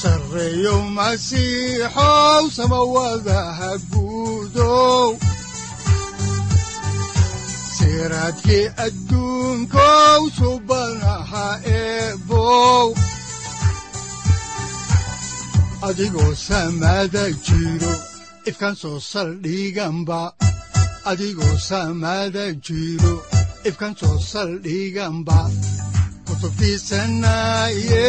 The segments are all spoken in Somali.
sareyow masiixow samawadaha guudow siraadkii adduunkow subanaha eebow jiro ifkaan soo saldhiganba adigoo soo saldhiganba kutubtiisanaye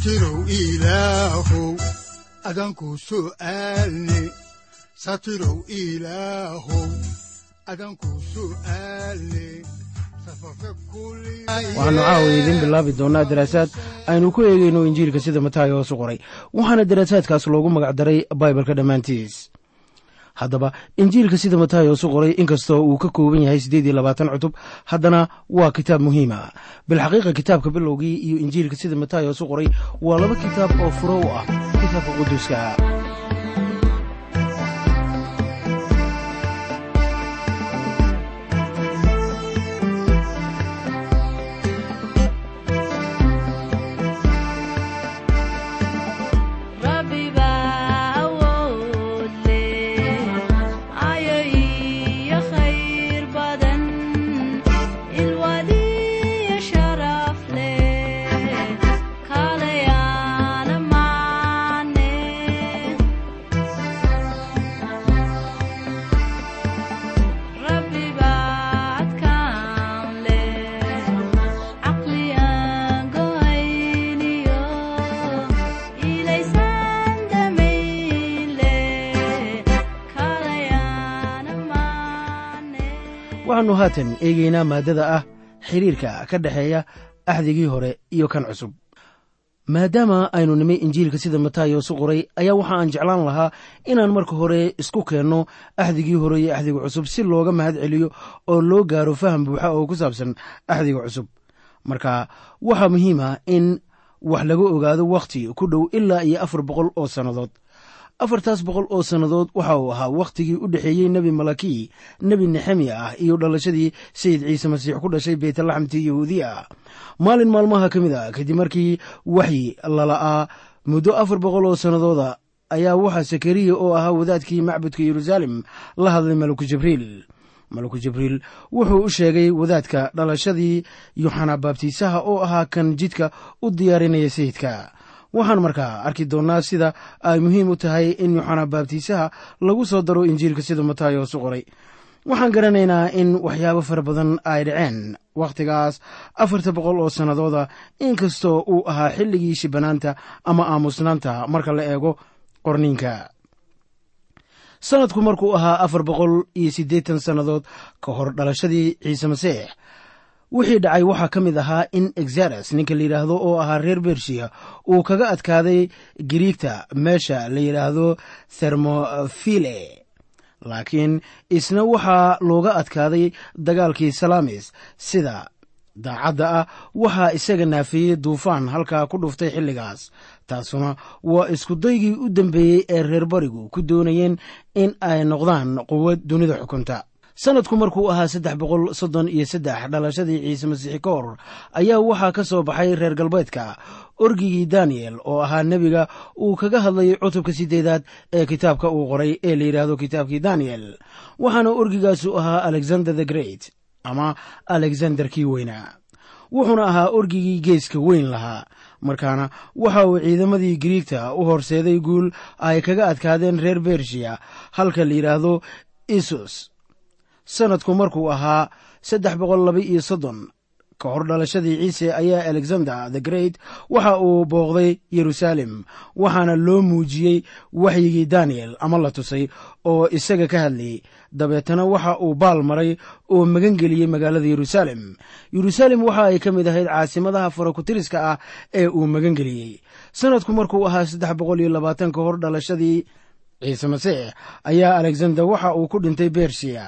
satirow ilaahow adanku su'aalne satirow ilaahow adanku su'aalne waxaanu caawa idiin bilaabi doonnaa daraasaad aynu ku eegayno injiilka sida mataayo hoosu qoray waxaana daraasaadkaas loogu magacdaray baibalka dhammaantiis haddaba injiilka sida mataayo hoosu qoray inkastoo uu ka kooban yahay siddeed iyo labaatan cutub haddana waa kitaab muhiima. Bilxaqiiqa kitaabka bilowgii iyo injiilka sida mataayo hoosu qoray waa laba kitaab oo furo u ah kitaabka quduuska waxaannu haatan eegaynaa maaddada ah xiriirka ka dhexeeya axdigii hore iyo kan cusub. Maadaama aynu nimay injiilka sida mataayo su qoray ayaa waxa aan jeclaan lahaa inaan marka hore isku keenno axdigii hore iyo axdiga cusub si looga mahad celiyo oo loo gaaro faham buuxa oo ku saabsan axdiga cusub. Marka waxaa muhiim ah in wax laga ogaado wakhti ku dhow ilaa iyo afar boqol oo sannadood afartaas boqol oo sannadood waxa uu ahaa wakhtigii u dhexeeyey nebi malaki nebi nexemiya ah iyo dhalashadii sayid ciise masiix ku dhashay beytlaxamtii yahuudiya ah. Maalin maalmaha ka mid a kadib markii waxyi lala'aa muddo afar boqol oo sannadooda ayaa waxaa sakariya oo ahaa wadaadkii macbudka yeruusaalem la hadlay malaku jibriil. Malaku jibriil wuxuu u sheegay wadaadka dhalashadii yuxana baabtiisaha oo ahaa kan jidka u diyaarinaya sayidka waxaan markaa arki doonnaa sida ay muhiim u tahay in yuxana baabtiisaha lagu soo daro injiilka sida mataayo su qoray. Waxaan garanaynaa in waxyaabo fara badan ay dhaceen. Wakhtigaas afarta boqol oo sannadooda inkastoo uu ahaa xilligii shibanaanta ama aamusnaanta marka la eego qorniinka. Sannadku markuu ahaa afar boqol iyo siddeetan sannadood ka hor dhalashadii ciise masiix wixii dhacay waxaa ka mid ahaa in exares ninka la yidhaahdo oo ahaa reer bershiya uu kaga adkaaday giriigta meesha la yidhaahdo thermofile laakiin isna waxaa looga adkaaday dagaalkii salaamis sida daacadda ah waxaa isaga naafeeyey duufaan halkaa ku dhuftay xilligaas. Taasuna waa iskudaygii u dambeeyey ee reer barigu ku doonayeen in ay noqdaan quwad dunida xukunta sanadku markuu ahaa saddex boqol soddon iyo saddex dhalashadii ciise masiixi ka ayaa waxaa ka soo baxay reer galbeedka. Orgigii daniel oo ahaa nebiga uu kaga hadlayay cutubka sideedaad ee kitaabka uu qoray ee la yidhaahdo kitaabkii daniel waxaana orgigaasu ahaa alexander the great ama alexander kii weynaa wuxuuna ahaa orgigii geeska weyn lahaa markaana waxa uu ciidamadii griigta u horseeday guul ay kaga adkaadeen reer bershiya halka la yidhaahdo isos sanadku markuu ahaa saddex boqol laba iyo soddon ka hor dhalashadii ciise ayaa alexander the great waxa uu booqday yeruusaalem waxaana loo muujiyey waxyigii daniel ama la tusay oo isaga ka hadlayey dabeetana waxa uu baal maray oo magangeliyey magaalada yeruusaalem yeruusaalem waxa ay ka mid ahayd caasimadaha farakutiriska ah ee uu magangeliyey sanadku markuu ahaa saddex boqol iyo labaatan ka hor dhalashadii ciise masiix ayaa alexander waxa uu ku dhintay bershiya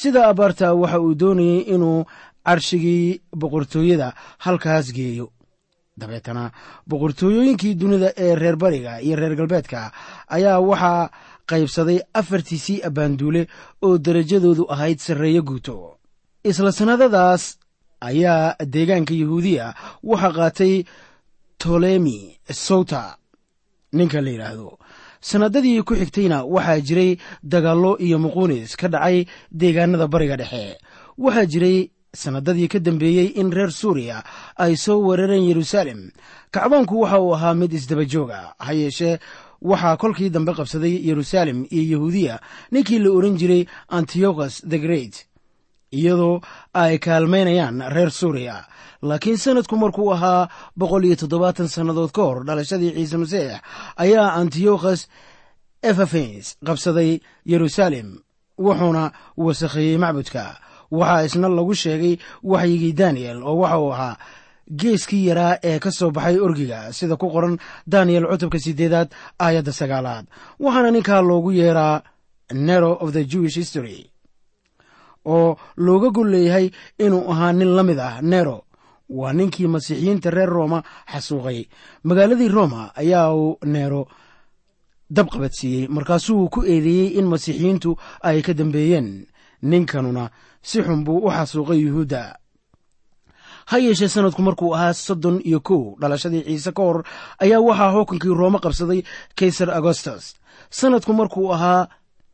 sida abaarta waxa uu doonayey inuu carshigii boqortooyada halkaas geeyo. Dabeetana boqortooyooyinkii dunida ee reer bariga iyo reer galbeedka ayaa waxaa qaybsaday afartiisii abbaanduule oo derajadoodu ahayd sarreeyo guuto. Isla sannadadaas ayaa deegaanka yahuudiya waxaa qaatay tolemi sowta ninka la yidhaahdo sannadadii ku xigtayna waxaa jiray dagaallo iyo muquunis ka dhacay deegaanada bariga dhexe. Waxaa jiray sannadadii ka dambeeyey in reer suuriya ay soo weerareen yeruusaalem. Kacdoonku waxa uu ahaa mid isdaba jooga ha yeeshee waxaa kolkii dambe qabsaday yeruusaalem iyo yahuudiya ninkii la oran jiray antiochus the great iyadoo ay kaalmaynayaan reer suuriya. Laakiin sanadku markuu ahaa boqol iyo toddobaatan sannadood ka hor dhalashadii ciise masiix ayaa antiochus ephaphens qabsaday yeruusaalem wuxuuna wasakheeyey macbudka. Waxaa isna lagu sheegay waxyigii daniel oo waxa uu ahaa geeskii yaraa ee ka soo baxay orgiga sida ku qoran daniel cutubka sideedaad aayadda sagaalaad. Waxaana ninkaa loogu yeeraa nero of the jewish history oo looga gol leeyahay inuu ahaa nin la mid ah nero. Waa ninkii masiixiyiinta reer rooma xasuuqay. Magaaladii roma ayaa uu nero dab qabadsiiyey markaasuu ku eedeeyey in masiixiyiintu ay ka dambeeyeen. Ninkanuna si xun buu u xasuuqay yuhuudda. Ha yeeshee sanadku markuu ahaa soddon iyo kow dhalashadii ciise ka hor ayaa waxaa xukunkii roome qabsaday kaysar agostus sanadku markuu ahaa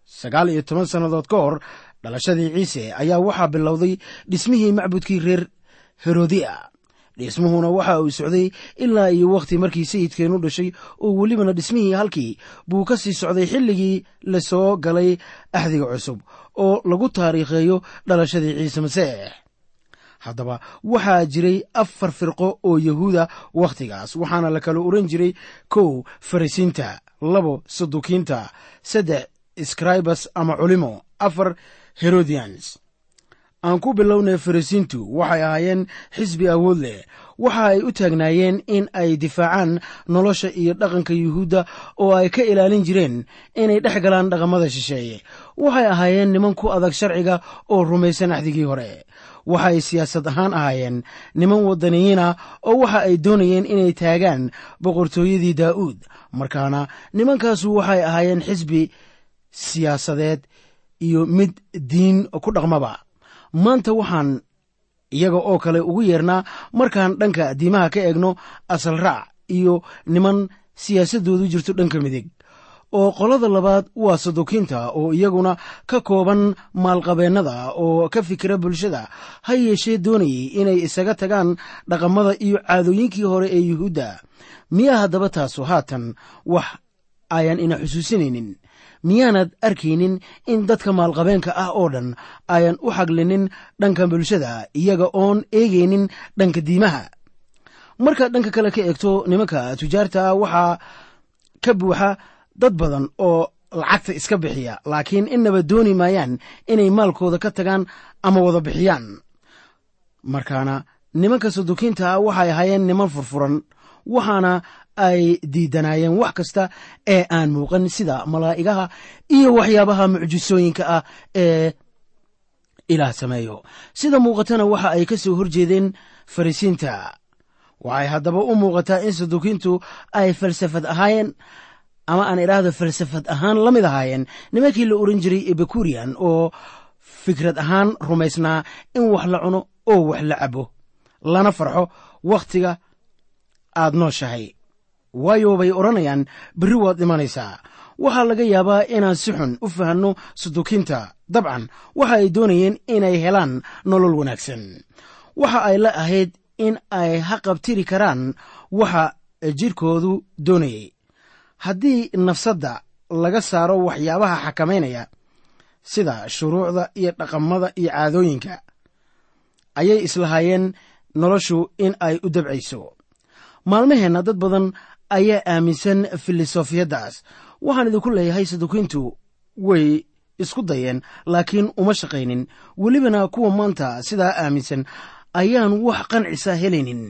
sagaal iyo toban sannadood ka hor dhalashadii ciise ayaa waxaa bilowday dhismihii macbudkii reer herodia. Dhismuhuna waxa uu socday ilaa iyo wakhti markii sayidkeenu dhashay oo welibana dhismihii halkii buu ka sii socday xilligii la soo galay axdiga cusub oo lagu taariikheeyo dhalashadii ciise masiix. Haddaba waxaa jiray afar firqo oo yahuuda wakhtigaas waxaana la kala oran jiray kow farisiinta labo sadukiinta saddex scribas ama culimo afar herodians. Aan ku bilownay farisiintu waxay ahaayeen xisbi awood leh. Waxa ay u taagnaayeen in ay difaacaan nolosha iyo dhaqanka yuhuudda oo ay ka ilaalin jireen inay dhex galaan dhaqamada shisheeye. Waxay ahaayeen niman ku adag sharciga oo rumaysan axdigii hore. Waxay siyaasad ahaan ahaayeen niman waddaniyiin ah oo waxa ay doonayeen inay taagaan boqortooyadii daa'uud. Markaana nimankaasu waxay ahaayeen xisbi siyaasadeed iyo mid diin ku dhaqmaba. Maanta waxaan iyaga oo kale ugu yeernaa markaan dhanka diimaha ka eegno asal raac iyo niman siyaasadoodu jirto dhanka midig oo qolada labaad waa sadukiinta oo iyaguna ka kooban maalqabeennada oo ka fikira bulshada ha yeeshee doonayay inay isaga tagaan dhaqamada iyo caadooyinkii hore ee yuhuudda. Miyaa haddaba taasu haatan wax ayaan ina xusuusinaynin miyaanad arkaynin in dadka maalqabeenka ah oo dhan ayan u xaglinin dhanka bulshada iyaga oon eegaynin dhanka diimaha. Markaad dhanka kale ka eegto nimanka tujaarta waxaa ka buuxa dad badan oo lacagta iska bixiya laakiin inaba dooni maayaan inay maalkooda ka tagaan ama wada bixiyaan. Markaana nimanka sadukiinta ah waxay ahaayeen niman furfuran waxaana ay diidanaayeen wax kasta ee aan muuqan sida malaa'igaha iyo waxyaabaha mucjisooyinka ah ee ilaah sameeyo. Sida muuqatana waxa ay ka soo horjeedeen farisiinta waxay haddaba u muuqataa in sadukiintu ay falsafad ahaayeen ama aan idhaahdo falsafad ahaan la mid ahaayeen. Nimankii la oran jiray ebekurian oo fikrad ahaan rumaysnaa in wax la cuno oo wax la cabo lana farxo wakhtiga aad nooshahay waayo bay odhanayaan berri waad dhimanaysaa waxaa laga yaabaa inaan si xun u fahanno sadukiinta dabcan waxa ay doonayeen inay helaan nolol wanaagsan. Waxa ay la ahayd in ay haqabtiri karaan waxa jidhkoodu doonayay. Haddii nafsadda laga saaro waxyaabaha xakamaynaya sida shuruucda iyo dhaqamada iyo caadooyinka ayay islahaayeen noloshu in ay u dabcayso. Maalmaheenna dad badan ayaa aaminsan filosofiyaddaas waxaan idinku leeyahay sadukiintu way isku dayeen laakiin uma shaqaynin. Welibana kuwa maanta sidaa aaminsan ayaan wax qancisa helaynin.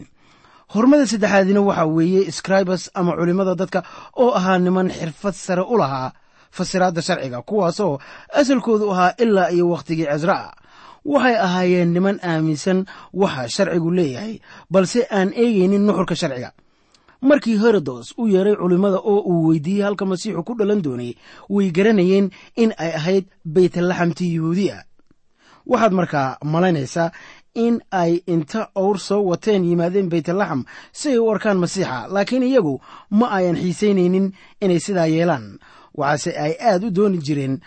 Horumada saddexaadina waxaa weeye scribas ama culimmada dadka oo ahaa niman xirfad sare u lahaa fasiraadda sharciga kuwaasoo asalkoodu ahaa ilaa iyo wakhtigii casraa waxay ahaayeen niman aaminsan waxa sharcigu leeyahay balse aan eegaynin nuxurka sharciga markii herodos u yeeray culimmada oo uu weydiiyey halka masiixu ku dhalan doonay way garanayeen in ay ahayd baytlaxamtii yuhuudiya. Waxaad markaa malaynaysaa in ay inta owr soo wateen yimaadeen baytlaxam si ay u arkaan masiixa laakiin iyagu ma ayan xiisaynaynin inay sidaa yeelaan. Waxaase ay aad u dooni jireen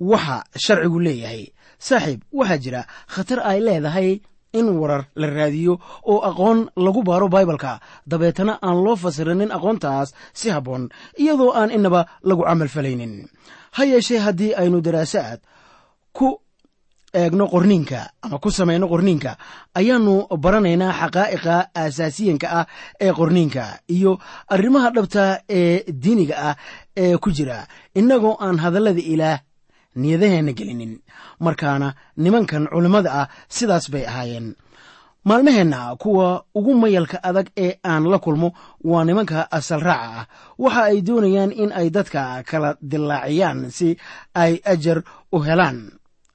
waxa sharcigu leeyahay. Saaxiib waxaa jira khatar ay leedahay in warar la raadiyo oo aqoon lagu baaro baibalka. Dabeetana aan loo fasirinin aqoontaas si habboon iyadoo aan inaba lagu camal falaynin. Ha yeeshee haddii aynu daraasaad ku eegno qorniinka ama ku samayno qorniinka ayaannu baranaynaa xaqaa'iqa aasaasiyanka ah ee qorniinka iyo arrimaha dhabta ee diiniga ah ee ku jira. Innagoo aan hadallada ilaah niyadaheenna gelinin. Markaana nimankan culimmada ah sidaas bay ahaayeen. Maalmaheenna kuwa ugu mayalka adag ee aan la kulmo waa nimanka asal raaca ah. Waxa ay doonayaan in ay dadka kala dilaaciyaan si ay ajar u helaan.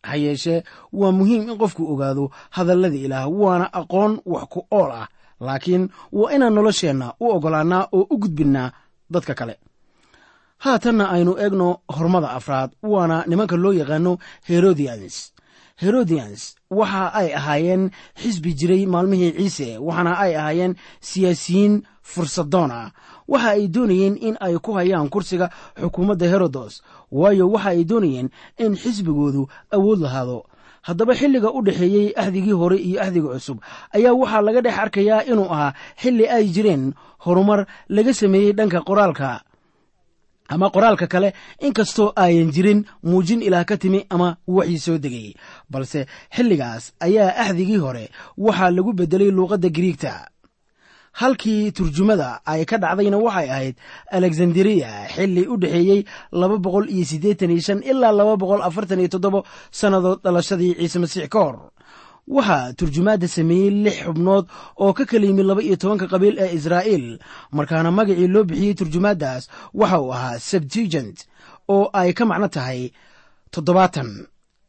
Ha yeeshee waa muhiim in qofku ogaado hadallada ilaah waana aqoon wax ku ool ah. Laakiin waa inaan nolosheenna u oggolaannaa oo u gudbinnaa dadka kale haatanna aynu eegno hormada afraad waana nimanka loo yaqaano herodians. Herodians waxa ay ahaayeen xisbi jiray maalmihii ciise waxaana ay ahaayeen siyaasiyiin fursadoon ah. Waxa ay doonayeen in ay ku hayaan kursiga xukuumadda herodos waayo waxa ay doonayeen in xisbigoodu awood lahaado. Haddaba xilliga u dhexeeyey axdigii hore iyo axdiga cusub ayaa waxaa laga dhex arkayaa inuu ahaa xilli ay jireen horumar laga sameeyey dhanka qoraalka ama qoraalka kale inkastoo ayan jirin muujin ilaah ka timi ama waxii soo degay. Balse xilligaas ayaa axdigii hore waxaa lagu beddelay luuqadda giriigta. Halkii turjumada ay ka dhacdayna waxay ahayd alexanderiya xilli u dhexeeyey laba boqol iyo siddeetan iyo shan ilaa laba boqol afartan iyo toddobo sannadood dhalashadii ciise masiix ka hor waxaa turjumaadda sameeyey lix xubnood oo ka kala yimid laba iyo tobanka qabiil ee israa'iil. Markaana magacii loo bixiyey turjumaaddaas waxa uu ahaa sebtigent oo ay ka macno tahay toddobaatan.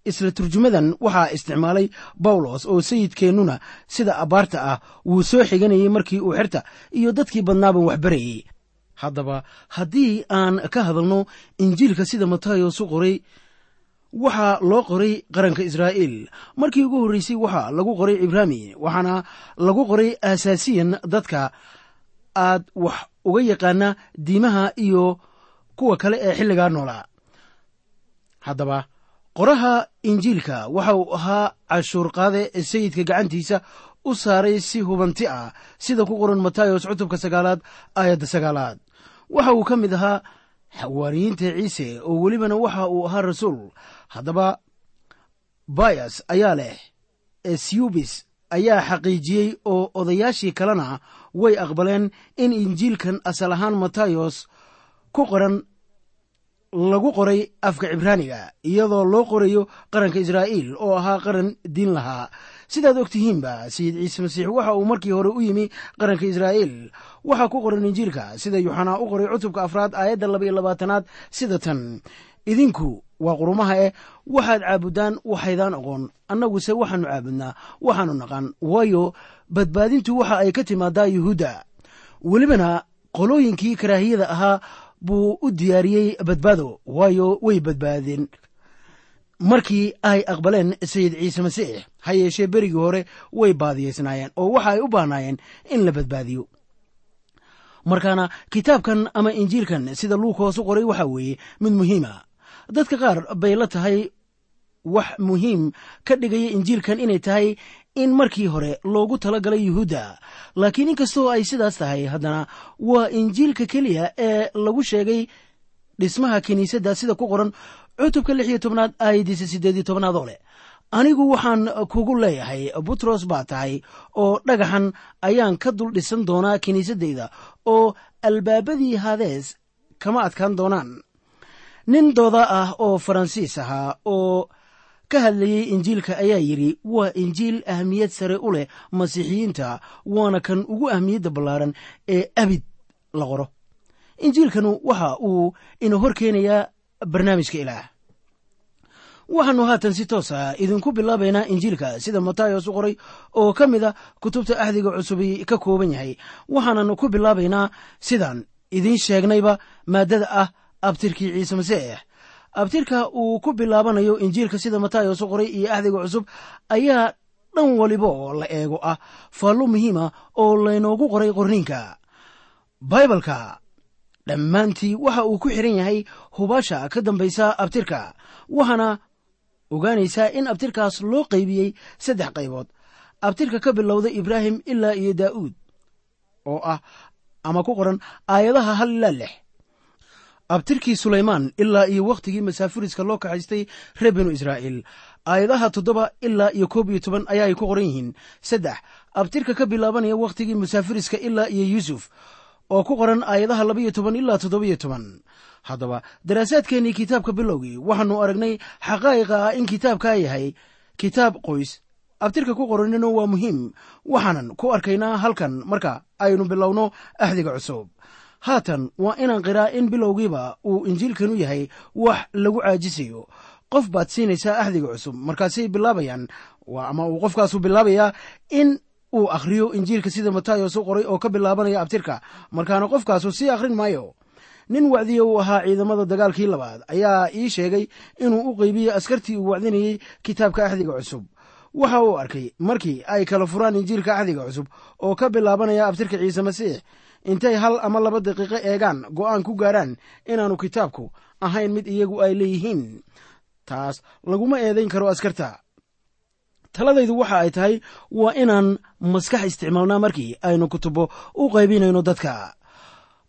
Isla turjumadan waxaa isticmaalay bawlos oo sayidkeennuna sida abbaarta ah wuu soo xiganayey markii uu xerta iyo dadkii badnaaban waxbarayey haddaba haddii aan ka hadalno injiilka sida matayos u qoray waxaa loo qoray qaranka israa'iil. Markii ugu horreysay waxaa lagu qoray cibraani waxaana lagu qoray aasaasiyan dadka aad wax uga yaqaana diimaha iyo kuwa kale ee xilligaa noolaa. Haddaba qoraha injiilka waxa uu ahaa cashuur qaade sayidka gacantiisa u saaray si hubanti ah sida ku qoran matayos cutubka sagaalaad aayadda sagaalaad. Waxa uu ka mid ahaa xawaariyiinta ciise oo welibana waxa uu ahaa rasuul haddaba bayas ayaa leh esubis ayaa xaqiijiyey oo odayaashii kalena way aqbaleen in injiilkan asal ahaan matayos ku qoran lagu qoray afka cibraaniga iyadoo loo qorayo qaranka israa'iil oo ahaa qaran diin lahaa. Sidaad og tihiinba sayid ciise masiix waxa uu markii hore u yimi qaranka israa'iil waxaa ku qoran injiilka sida yuxanaa u qoray cutubka afraad aayadda laba labaatanaad sida tan. Idinku waa qurumaha eh waxaad caabuddaan waxaydaan oqon annaguse waxaannu caabudnaa waxaannu naqan waayo badbaadintu waxa ay ka timaadaa yuhuudda. Welibana qolooyinkii karaahiyada ahaa buu u diyaariyey badbaado. Waayo way badbaadeen. Markii ay aqbaleen sayid ciise masiix ha yeeshee berigii hore way baadiyaysnaayeen oo waxa ay u baahnaayeen in la badbaadiyo markaana kitaabkan ama injiilkan sida luukoos u qoray waxaa weeye mid muhiima dadka qaar bay la tahay wax muhiim ka dhigaya injiilkan inay tahay in markii hore loogu tala galay yuhuudda. Laakiin inkastoo ay sidaas tahay haddana waa injiilka keliya ee lagu sheegay dhismaha kiniisadda sida ku qoran cutubka lix iyo tobnaad aayadiisa siddeed iyo tobnaad oo leh anigu waxaan kugu leeyahay butros baa tahay oo dhagaxan ayaan ka dul dhisan doonaa kiniisaddayda oo albaabadii hadees kama adkaan doonaan. Nin dooda ah oo faransiis ahaa oo ka hadlayey injiilka ayaa yidhi waa injiil ahmiyad sare u leh masiixiyiinta waana kan ugu ahmiyadda ballaaran ee abid la qoro. Injiilkanu waxa uu ina hor keenayaa barnaamijka ilaah waxaannu haatan si toosa idinku bilaabaynaa injiilka sida matayos u qoray oo ka mid a kutubta axdiga cusubi ka kooban yahay. Waxaanan ku bilaabaynaa sidaan idiin sheegnayba maaddada ah abtirkii ciise masiix abtirka uu ku bilaabanayo injiilka sida matayos u qoray iyo axdiga cusub ayaa dhan waliba oo la eego ah faallo muhiima oo laynoogu qoray qorniinka. Baibalka dhammaantii waxa uu ku xiran yahay hubaasha ka dambaysa abtirka waxaana ogaanaysaa in abtirkaas loo qaybiyey saddex qaybood. Abtirka ka bilowda ibraahim ilaa iyo daa'uud oo ah ama ku qoran aayadaha hal ilaa lix. Abtirkii sulaymaan ilaa iyo wakhtigii masaafuriska loo kaxaystay reer binu israa'iil. Aayadaha toddoba ilaa iyo koob iyo toban ayaay ku qoran yihiin. Saddex abtirka ka bilaabanaya wakhtigii masaafuriska ilaa iyo yuusuf oo ku qoran aayadaha labaiyo toban ilaa toddobiyo toban haddaba. Daraasaadkeennii kitaabka bilowgii waxaannu aragnay xaqaa'iqa ah in kitaabkaa yahay kitaab qoys. Abtirka ku qoranina waa muhiim waxaanan ku arkaynaa halkan. Marka aynu bilowno axdiga cusub. Haatan waa inaan qiraa in bilowgiiba uu injiilkanu yahay wax lagu caajisayo qof baad siinaysaa axdiga cusub. Markaasay bilaabayaan ama uu qofkaasu bilaabayaa in uu akhriyo injiilka sida matayos u qoray oo ka bilaabanaya abtirka. Markaana qofkaasu sii akhrin maayo nin wacdiya uu ahaa ciidamada dagaalkii labaad ayaa ii sheegay inuu u qeybiyey askartii uu wacdinayey kitaabka axdiga cusub. Waxa uu arkay markii ay kala furaan injiilka axdiga cusub oo ka bilaabanaya abtirka ciise masiix intay hal ama laba daqiiqo eegaan go'aan ku gaaraan inaanu kitaabku ahayn mid iyagu ay leeyihiin. Taas laguma eedayn karo askarta. Taladaydu waxa ay tahay waa inaan maskax isticmaalnaa markii aynu kutubo u qaybinayno dadka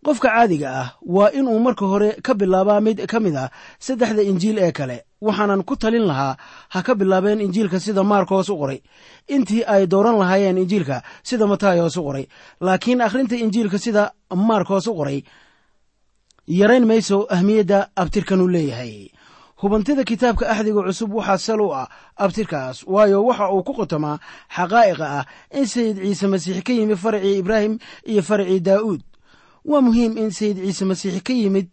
qofka caadiga ah waa inuu marka hore ka bilaabaa mid ka mid ah saddexda injiil ee kale waxaanan ku talin lahaa ha ka bilaabeen injiilka sida maarkos u qoray. Intii ay dooran lahaayeen injiilka sida matayos u qoray. Laakiin akhrinta injiilka sida maarkos u qoray yarayn mayso ahmiyadda abtirkanu leeyahay. Hubantida kitaabka axdiga cusub waxaa sal u ah abtirkaas waayo waxa uu ku qotomaa xaqaa'iqa ah in sayid ciise masiix ka yimid faracii ibraahim iyo faracii daa'uud waa muhiim in sayid ciise masiix ka yimid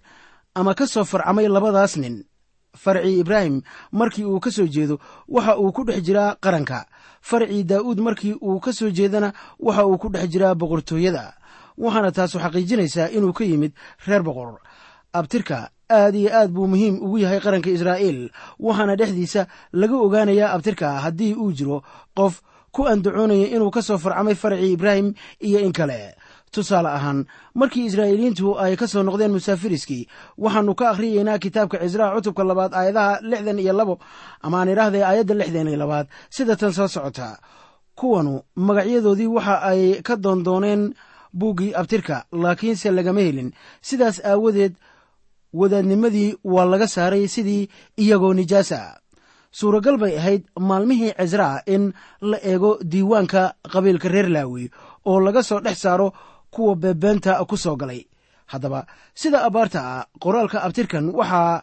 ama ka soo farcamay labadaas nin. Faracii ibraahim markii uu ka soo jeedo waxa uu ku dhex jiraa qaranka. Faracii daa'uud markii uu ka soo jeedana waxa uu ku dhex jiraa boqortooyada. Waxaana taasu xaqiijinaysaa inuu ka yimid reer boqor. Abtirka aad iyo aad buu muhiim ugu yahay qaranka israa'iil waxaana dhexdiisa laga ogaanayaa abtirka haddii uu jiro qof ku andacoonaya inuu ka soo farcamay faracii ibraahim iyo in kale tusaale ahaan markii israa'iiliyiintu ay ka soo noqdeen musaafiriskii waxaannu ka akhriyeynaa kitaabka cisraa cutubka labaad aayadaha lixdan iyo labo ama aan idhaahday aayadda lixdan iyo labaad sida tan soo socota. Kuwanu magacyadoodii waxa ay ka doondooneen buuggii abtirka laakiinse lagama helin. Sidaas aawadeed wadaadnimadii waa laga saaray sidii iyagoo nijaasa. Suuragal bay ahayd maalmihii cisraa in la eego diiwaanka qabiilka reer laawi oo laga soo dhex saaro kuwa beebeenta ku soo galay. Haddaba sida abaarta ah qoraalka abtirkan waxaa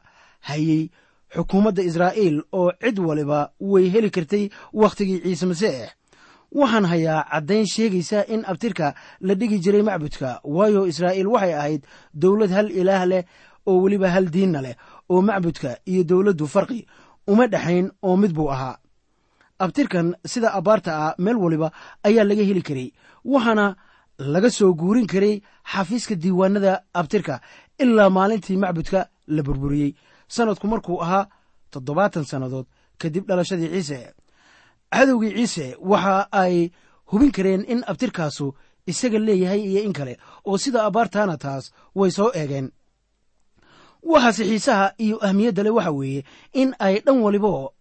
hayey xukuumadda israa'iil oo cid waliba way heli kartay wakhtigii ciise masiix. Waxaan hayaa caddayn sheegaysa in abtirka la dhigi jiray macbudka waayo israa'iil waxay ahayd dowlad hal ilaah leh oo weliba hal diinna leh oo macbudka iyo dowladdu farqi uma dhexayn oo mid buu ahaa. Abtirkan sida abbaarta ah meel waliba ayaa laga heli karay waxaana laga soo guurin karay xafiiska diiwaanada abtirka ilaa maalintii macbudka la burburiyey. Sanadku markuu ahaa toddobaatan sannadood kadib dhalashadii ciise. Cadowgii ciise waxa ay hubin kareen in abtirkaasu isaga leeyahay iyo in kale oo sida abbaartaana taas way soo eegeen. Waxaase xiisaha iyo ahmiyadda leh waxa weeye in ay dhan walibo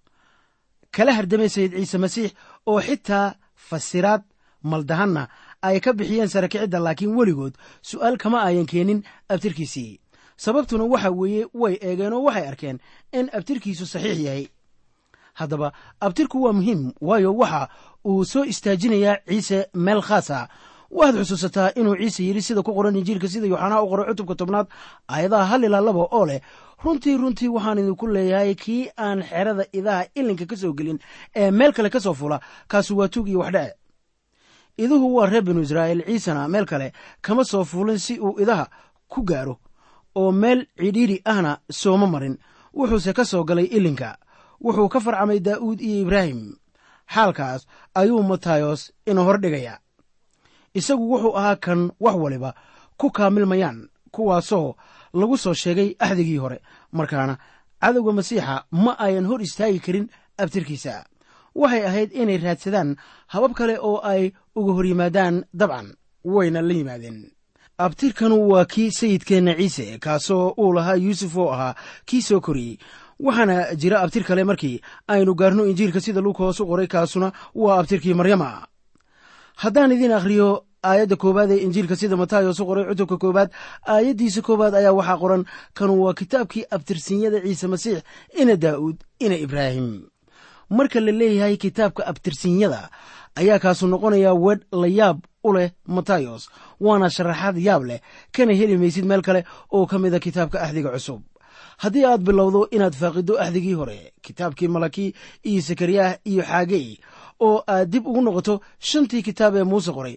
kala hardamay sayid ciise masiix oo xitaa fasiraad maldahanna ay ka bixiyeen sarakicidda laakiin weligood su'aal kama ayan keenin abtirkiisii. Sababtuna waxa weeye way eegeen oo waxay arkeen in abtirkiisu saxiix yahay. Haddaba abtirku waa muhiim waayo waxa uu soo istaajinayaa ciise meel khaasa waxaad xusuusataa inuu ciise yidhi sida ku qoran injiilka sida yooxanaa u qoray cutubka tobnaad aayadaha hal ilaa laba oo leh. Runtii runtii waxaan idinku leeyahay kii aan xerada idaha ilinka ka soo gelin ee meel kale ka soo fula kaasu waa tuug iyo waxdhece iduhu waa reer binu israa'iil ciisena meel kale kama soo fuulin si uu idaha ku gaaro oo meel cidhiidhi ahna sooma marin. Wuxuuse ka soo galay ilinka wuxuu ka farcamay daa'uud iyo ibraahim. Xaalkaas ayuu matayos ina hordhigaya isagu wuxuu ahaa kan wax waliba ku kaamilmayaan kuwaasoo lagu soo sheegay axdigii hore. Markaana cadowga masiixa ma ayan hor istaagi karin abtirkiisa waxay ahayd inay raadsadaan habab kale oo ay uga hor yimaadaan dabcan wayna la yimaadeen. Abtirkanu waa kii sayidkeenna ciise kaasoo uu lahaa yuusuf oo ahaa kii soo koriyey waxaana jira abtir kale markii aynu gaarno injiilka sida luuka hoos u qoray kaasuna waa abtirkii maryama. Haddaan idiin akhriyo aayadda koowaad ee injiilka sida matayos u qoray cutubka koowaad aayaddiisa koowaad ayaa waxaa qoran kanu waa kitaabkii abtirsinyada ciise masiix ina daa'uud ina ibraahim marka la leeyahay kitaabka abtirsinyada ayaa kaasu noqonayaa wedh la yaab u leh matayos waana sharaxaad yaab leh kana heli maysid meel kale oo ka mida kitaabka axdiga cusub. Haddii aad bilowdo inaad faaqido axdigii hore kitaabkii malaki iyo sakariyah iyo xaagey oo aad dib ugu noqoto shantii kitaab ee muuse qoray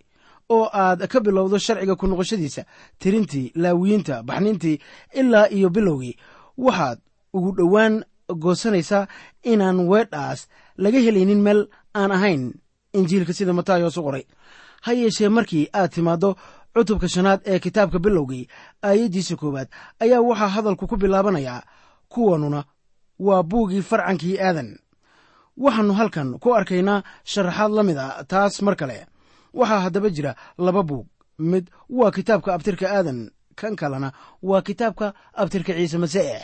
oo aad ka bilowdo sharciga ku noqoshadiisa tirintii laawiyiinta baxnintii ilaa iyo bilowgii waxaad ugu dhowaan goosanaysaa inaan weedhaas laga helaynin meel aan ahayn. Injiilka sida matayos u qoray. Ha yeeshee markii aad timaaddo cutubka shanaad ee kitaabka bilowgii aayaddiisa koowaad ayaa waxaa hadalku ku bilaabanayaa kuwanuna waa buugii farcankii aadan. Waxaannu halkan ku arkaynaa sharaxaad la mid a taas mar kale. Waxaa haddaba jira laba buug. Mid waa kitaabka abtirka aadan kan kalena waa kitaabka abtirka ciise masiix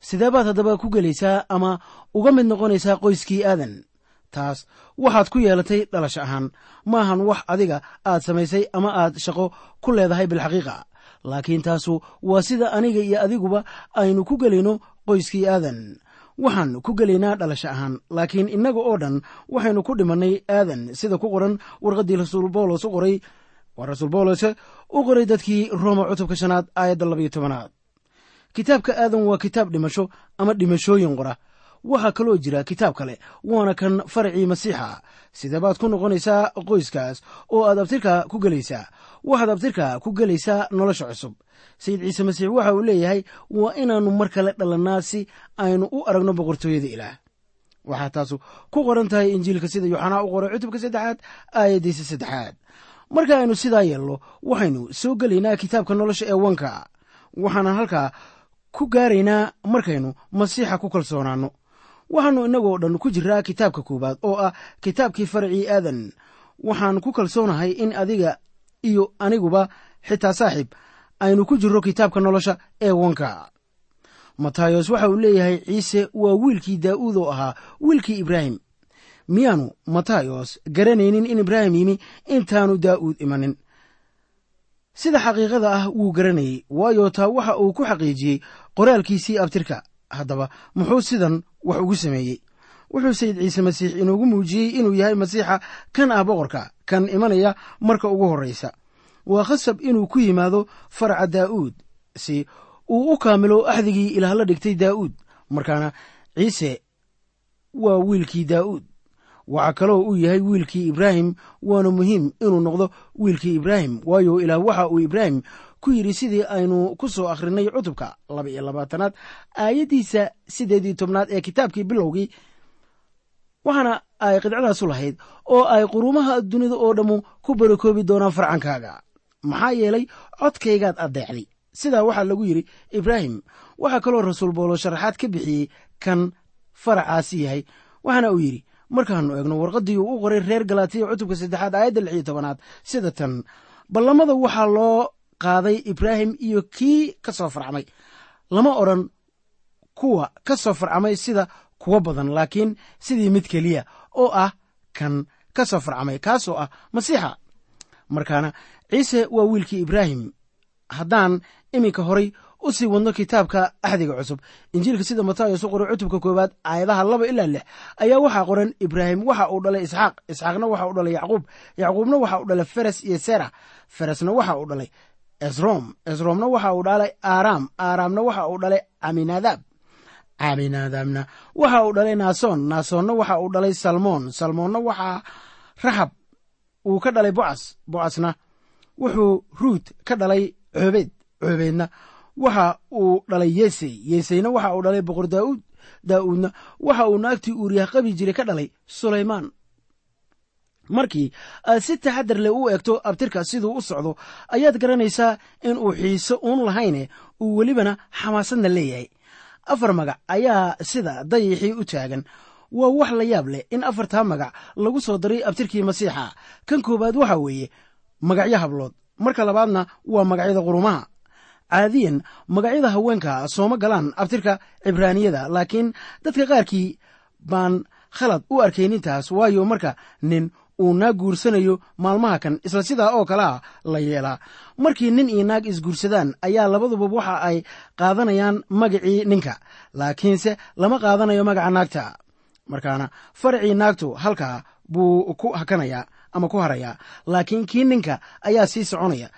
sidee baad haddaba ku gelaysaa ama uga mid noqonaysaa qoyskii aadan? Taas waxaad ku yeelatay dhalasho ahaan. Maahan wax adiga aad samaysay ama aad shaqo ku leedahay bilxaqiiqa. Laakiin taasu waa sida aniga iyo adiguba aynu ku gelayno qoyskii aadan. Waxaan ku gelaynaa dhalasho ahaan. Laakiin innaga oo dhan waxaynu ku dhimannay aadan sida ku qoran warqaddii rasuul boolos u qoray waa rasuul boolose u qoray dadkii rooma cutubka shanaad aayadda labayo tobanaad kitaabka aadan waa kitaab dhimasho ama dhimashooyin qora. Waxaa kaloo jira kitaab kale waana kan faracii masiixa. Sidee baad ku noqonaysaa qoyskaas oo aad abtirka ku gelaysaa. Waxaad abtirka ku gelaysaa nolosha cusub. Sayid ciise masiix waxa uu leeyahay waa inaannu mar kale dhalannaa si aynu u aragno boqortooyada ilaah. Waxaa taasu ku qoran tahay injiilka sida yooxanaa u qoray cutubka saddexaad aayaddiisa saddexaad marka aynu sidaa yeelno waxaynu soo gelaynaa kitaabka nolosha ee wanka. Waxaanan halkaa ku gaaraynaa markaynu masiixa ku kalsoonaanno. Waxaannu innagoo dhan ku jiraa kitaabka koowaad oo ah kitaabkii faracii aadan. Waxaan ku kalsoonahay in adiga iyo aniguba xitaa saaxiib aynu ku jirro kitaabka nolosha ee wanka. Matayos waxa uu leeyahay ciise waa wiilkii daa'uud oo ahaa wiilkii ibraahim. Miyaanu matayos garanaynin in ibraahim yimi intaanu daa'uud imanin. Sida xaqiiqada ah wuu garanayey waayo taa waxa uu ku xaqiijiyey qoraalkiisii abtirka. Haddaba muxuu sidan wax ugu sameeyey? Wuxuu sayid ciise masiix inoogu muujiyey inuu yahay masiixa kan ah boqorka kan imanaya marka ugu horraysa. Waa khasab inuu ku yimaado faraca daa'uud si uu u kaamilo axdigii ilaah la dhigtay daa'uud markaana ciise waa wiilkii daa'uud waxaa kaloo uu yahay wiilkii ibraahim waana muhiim inuu noqdo wiilkii ibraahim. Waayo ilaah waxa uu ibraahim ku yidhi sidii aynu ku soo akhrinay cutubka laba labaatanaad aayaddiisa siddeed iyo tobnaad ee kitaabkii bilowgii waxaana ay qidcadaasu lahayd oo ay quruumaha dunida oo dhammu ku barakoobi doonaan farcankaaga. Maxaa yeelay codkaygaad addeecday. Sidaa waxaa lagu yidhi ibraahim waxaa kaloo rasuul boolo sharaxaad ka bixiyey kan faracaasi yahay. Waxaana uu yidhi markaannu eegno warqaddii uu u qoray reer galaatiya cutubka saddexaad aayadda lix iyo tobanaad sida tan. Ballamada waxaa loo qaaday ibraahim iyo kii ka soo farcamay. Lama odhan kuwa ka soo farcamay sida kuwa badan laakiin sidii mid keliya oo ah kan ka soo farcamay kaasoo ah masiixa. Markaana ciise waa wiilkii ibraahim. Haddaan iminka horay u sii wadno kitaabka axdiga cusub injiilka sida matayos u qoray cutubka koowaad aayadaha laba ilaa lix ayaa waxaa qoran ibraahim waxa uu dhalay isxaaq isxaaqna waxa uu dhalay yacquub yacquubna waxa uu dhalay feres iyo sera feresna waxa uu dhalay esrom esromna waxa uu dhalay aaraam aaraamna waxa uu dhalay caminadaab caminadaabna waxa uu dhalay naason naasonna waxa uu dhalay salmoon. Salmoonna waxaa raxab uu ka dhalay bocas bocasna wuxuu ruut ka dhalay coobeed coobeedna waxa uu dhalay yesey yeseyna waxa uu dhalay boqor daauud daa'uudna waxa uu naagtii uuriyah qabi jiray ka dhalay sulaymaan markii aad si taxadar leh u eegto abtirka siduu u socdo ayaad garanaysaa in uu xiise uun lahayne uu welibana xamaasadna leeyahay. Afar magac ayaa sida dayixii u taagan. Waa wax la yaab leh in afartaa magac lagu soo daray abtirkii masiixa. Kan koowaad waxa weeye magacyo hablood. Marka labaadna waa magacyada qurumaha. Caadiyan magacyada haweenka sooma galaan abtirka cibraaniyada laakiin dadka qaarkii baan khalad u arkaynintaas waayo marka nin uu naag guursanayo maalmaha kan isla sidaa oo kalea la yeelaa. Markii nin iyo naag isguursadaan ayaa labaduba waxa ay qaadanayaan magacii ninka laakiinse lama qaadanayo magaca naagta. Markaana faracii naagtu halkaa buu ku hakanayaa ama ku harayaa laakiin kii ninka ayaa sii soconaya.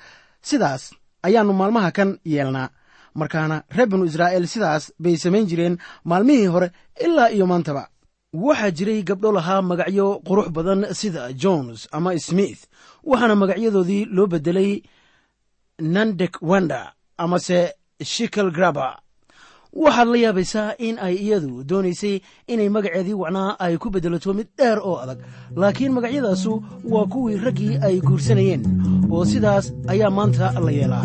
Sidaas ayaannu maalmaha kan yeelnaa. Markaana reer binu israa'iil sidaas bay samayn jireen maalmihii hore ilaa iyo maantaba waxaa jiray gabdho lahaa magacyo qurux badan sida jones ama smith waxaana magacyadoodii loo bedelay nandek wanda amase shikel graba. Waxaad la yaabaysaa in ay iyadu doonaysay inay magaceedii wacnaa ay ku beddelato mid dheer oo adag laakiin magacyadaasu waa kuwii raggii ay guursanayeen oo sidaas ayaa maanta la yeelaa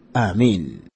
aamiin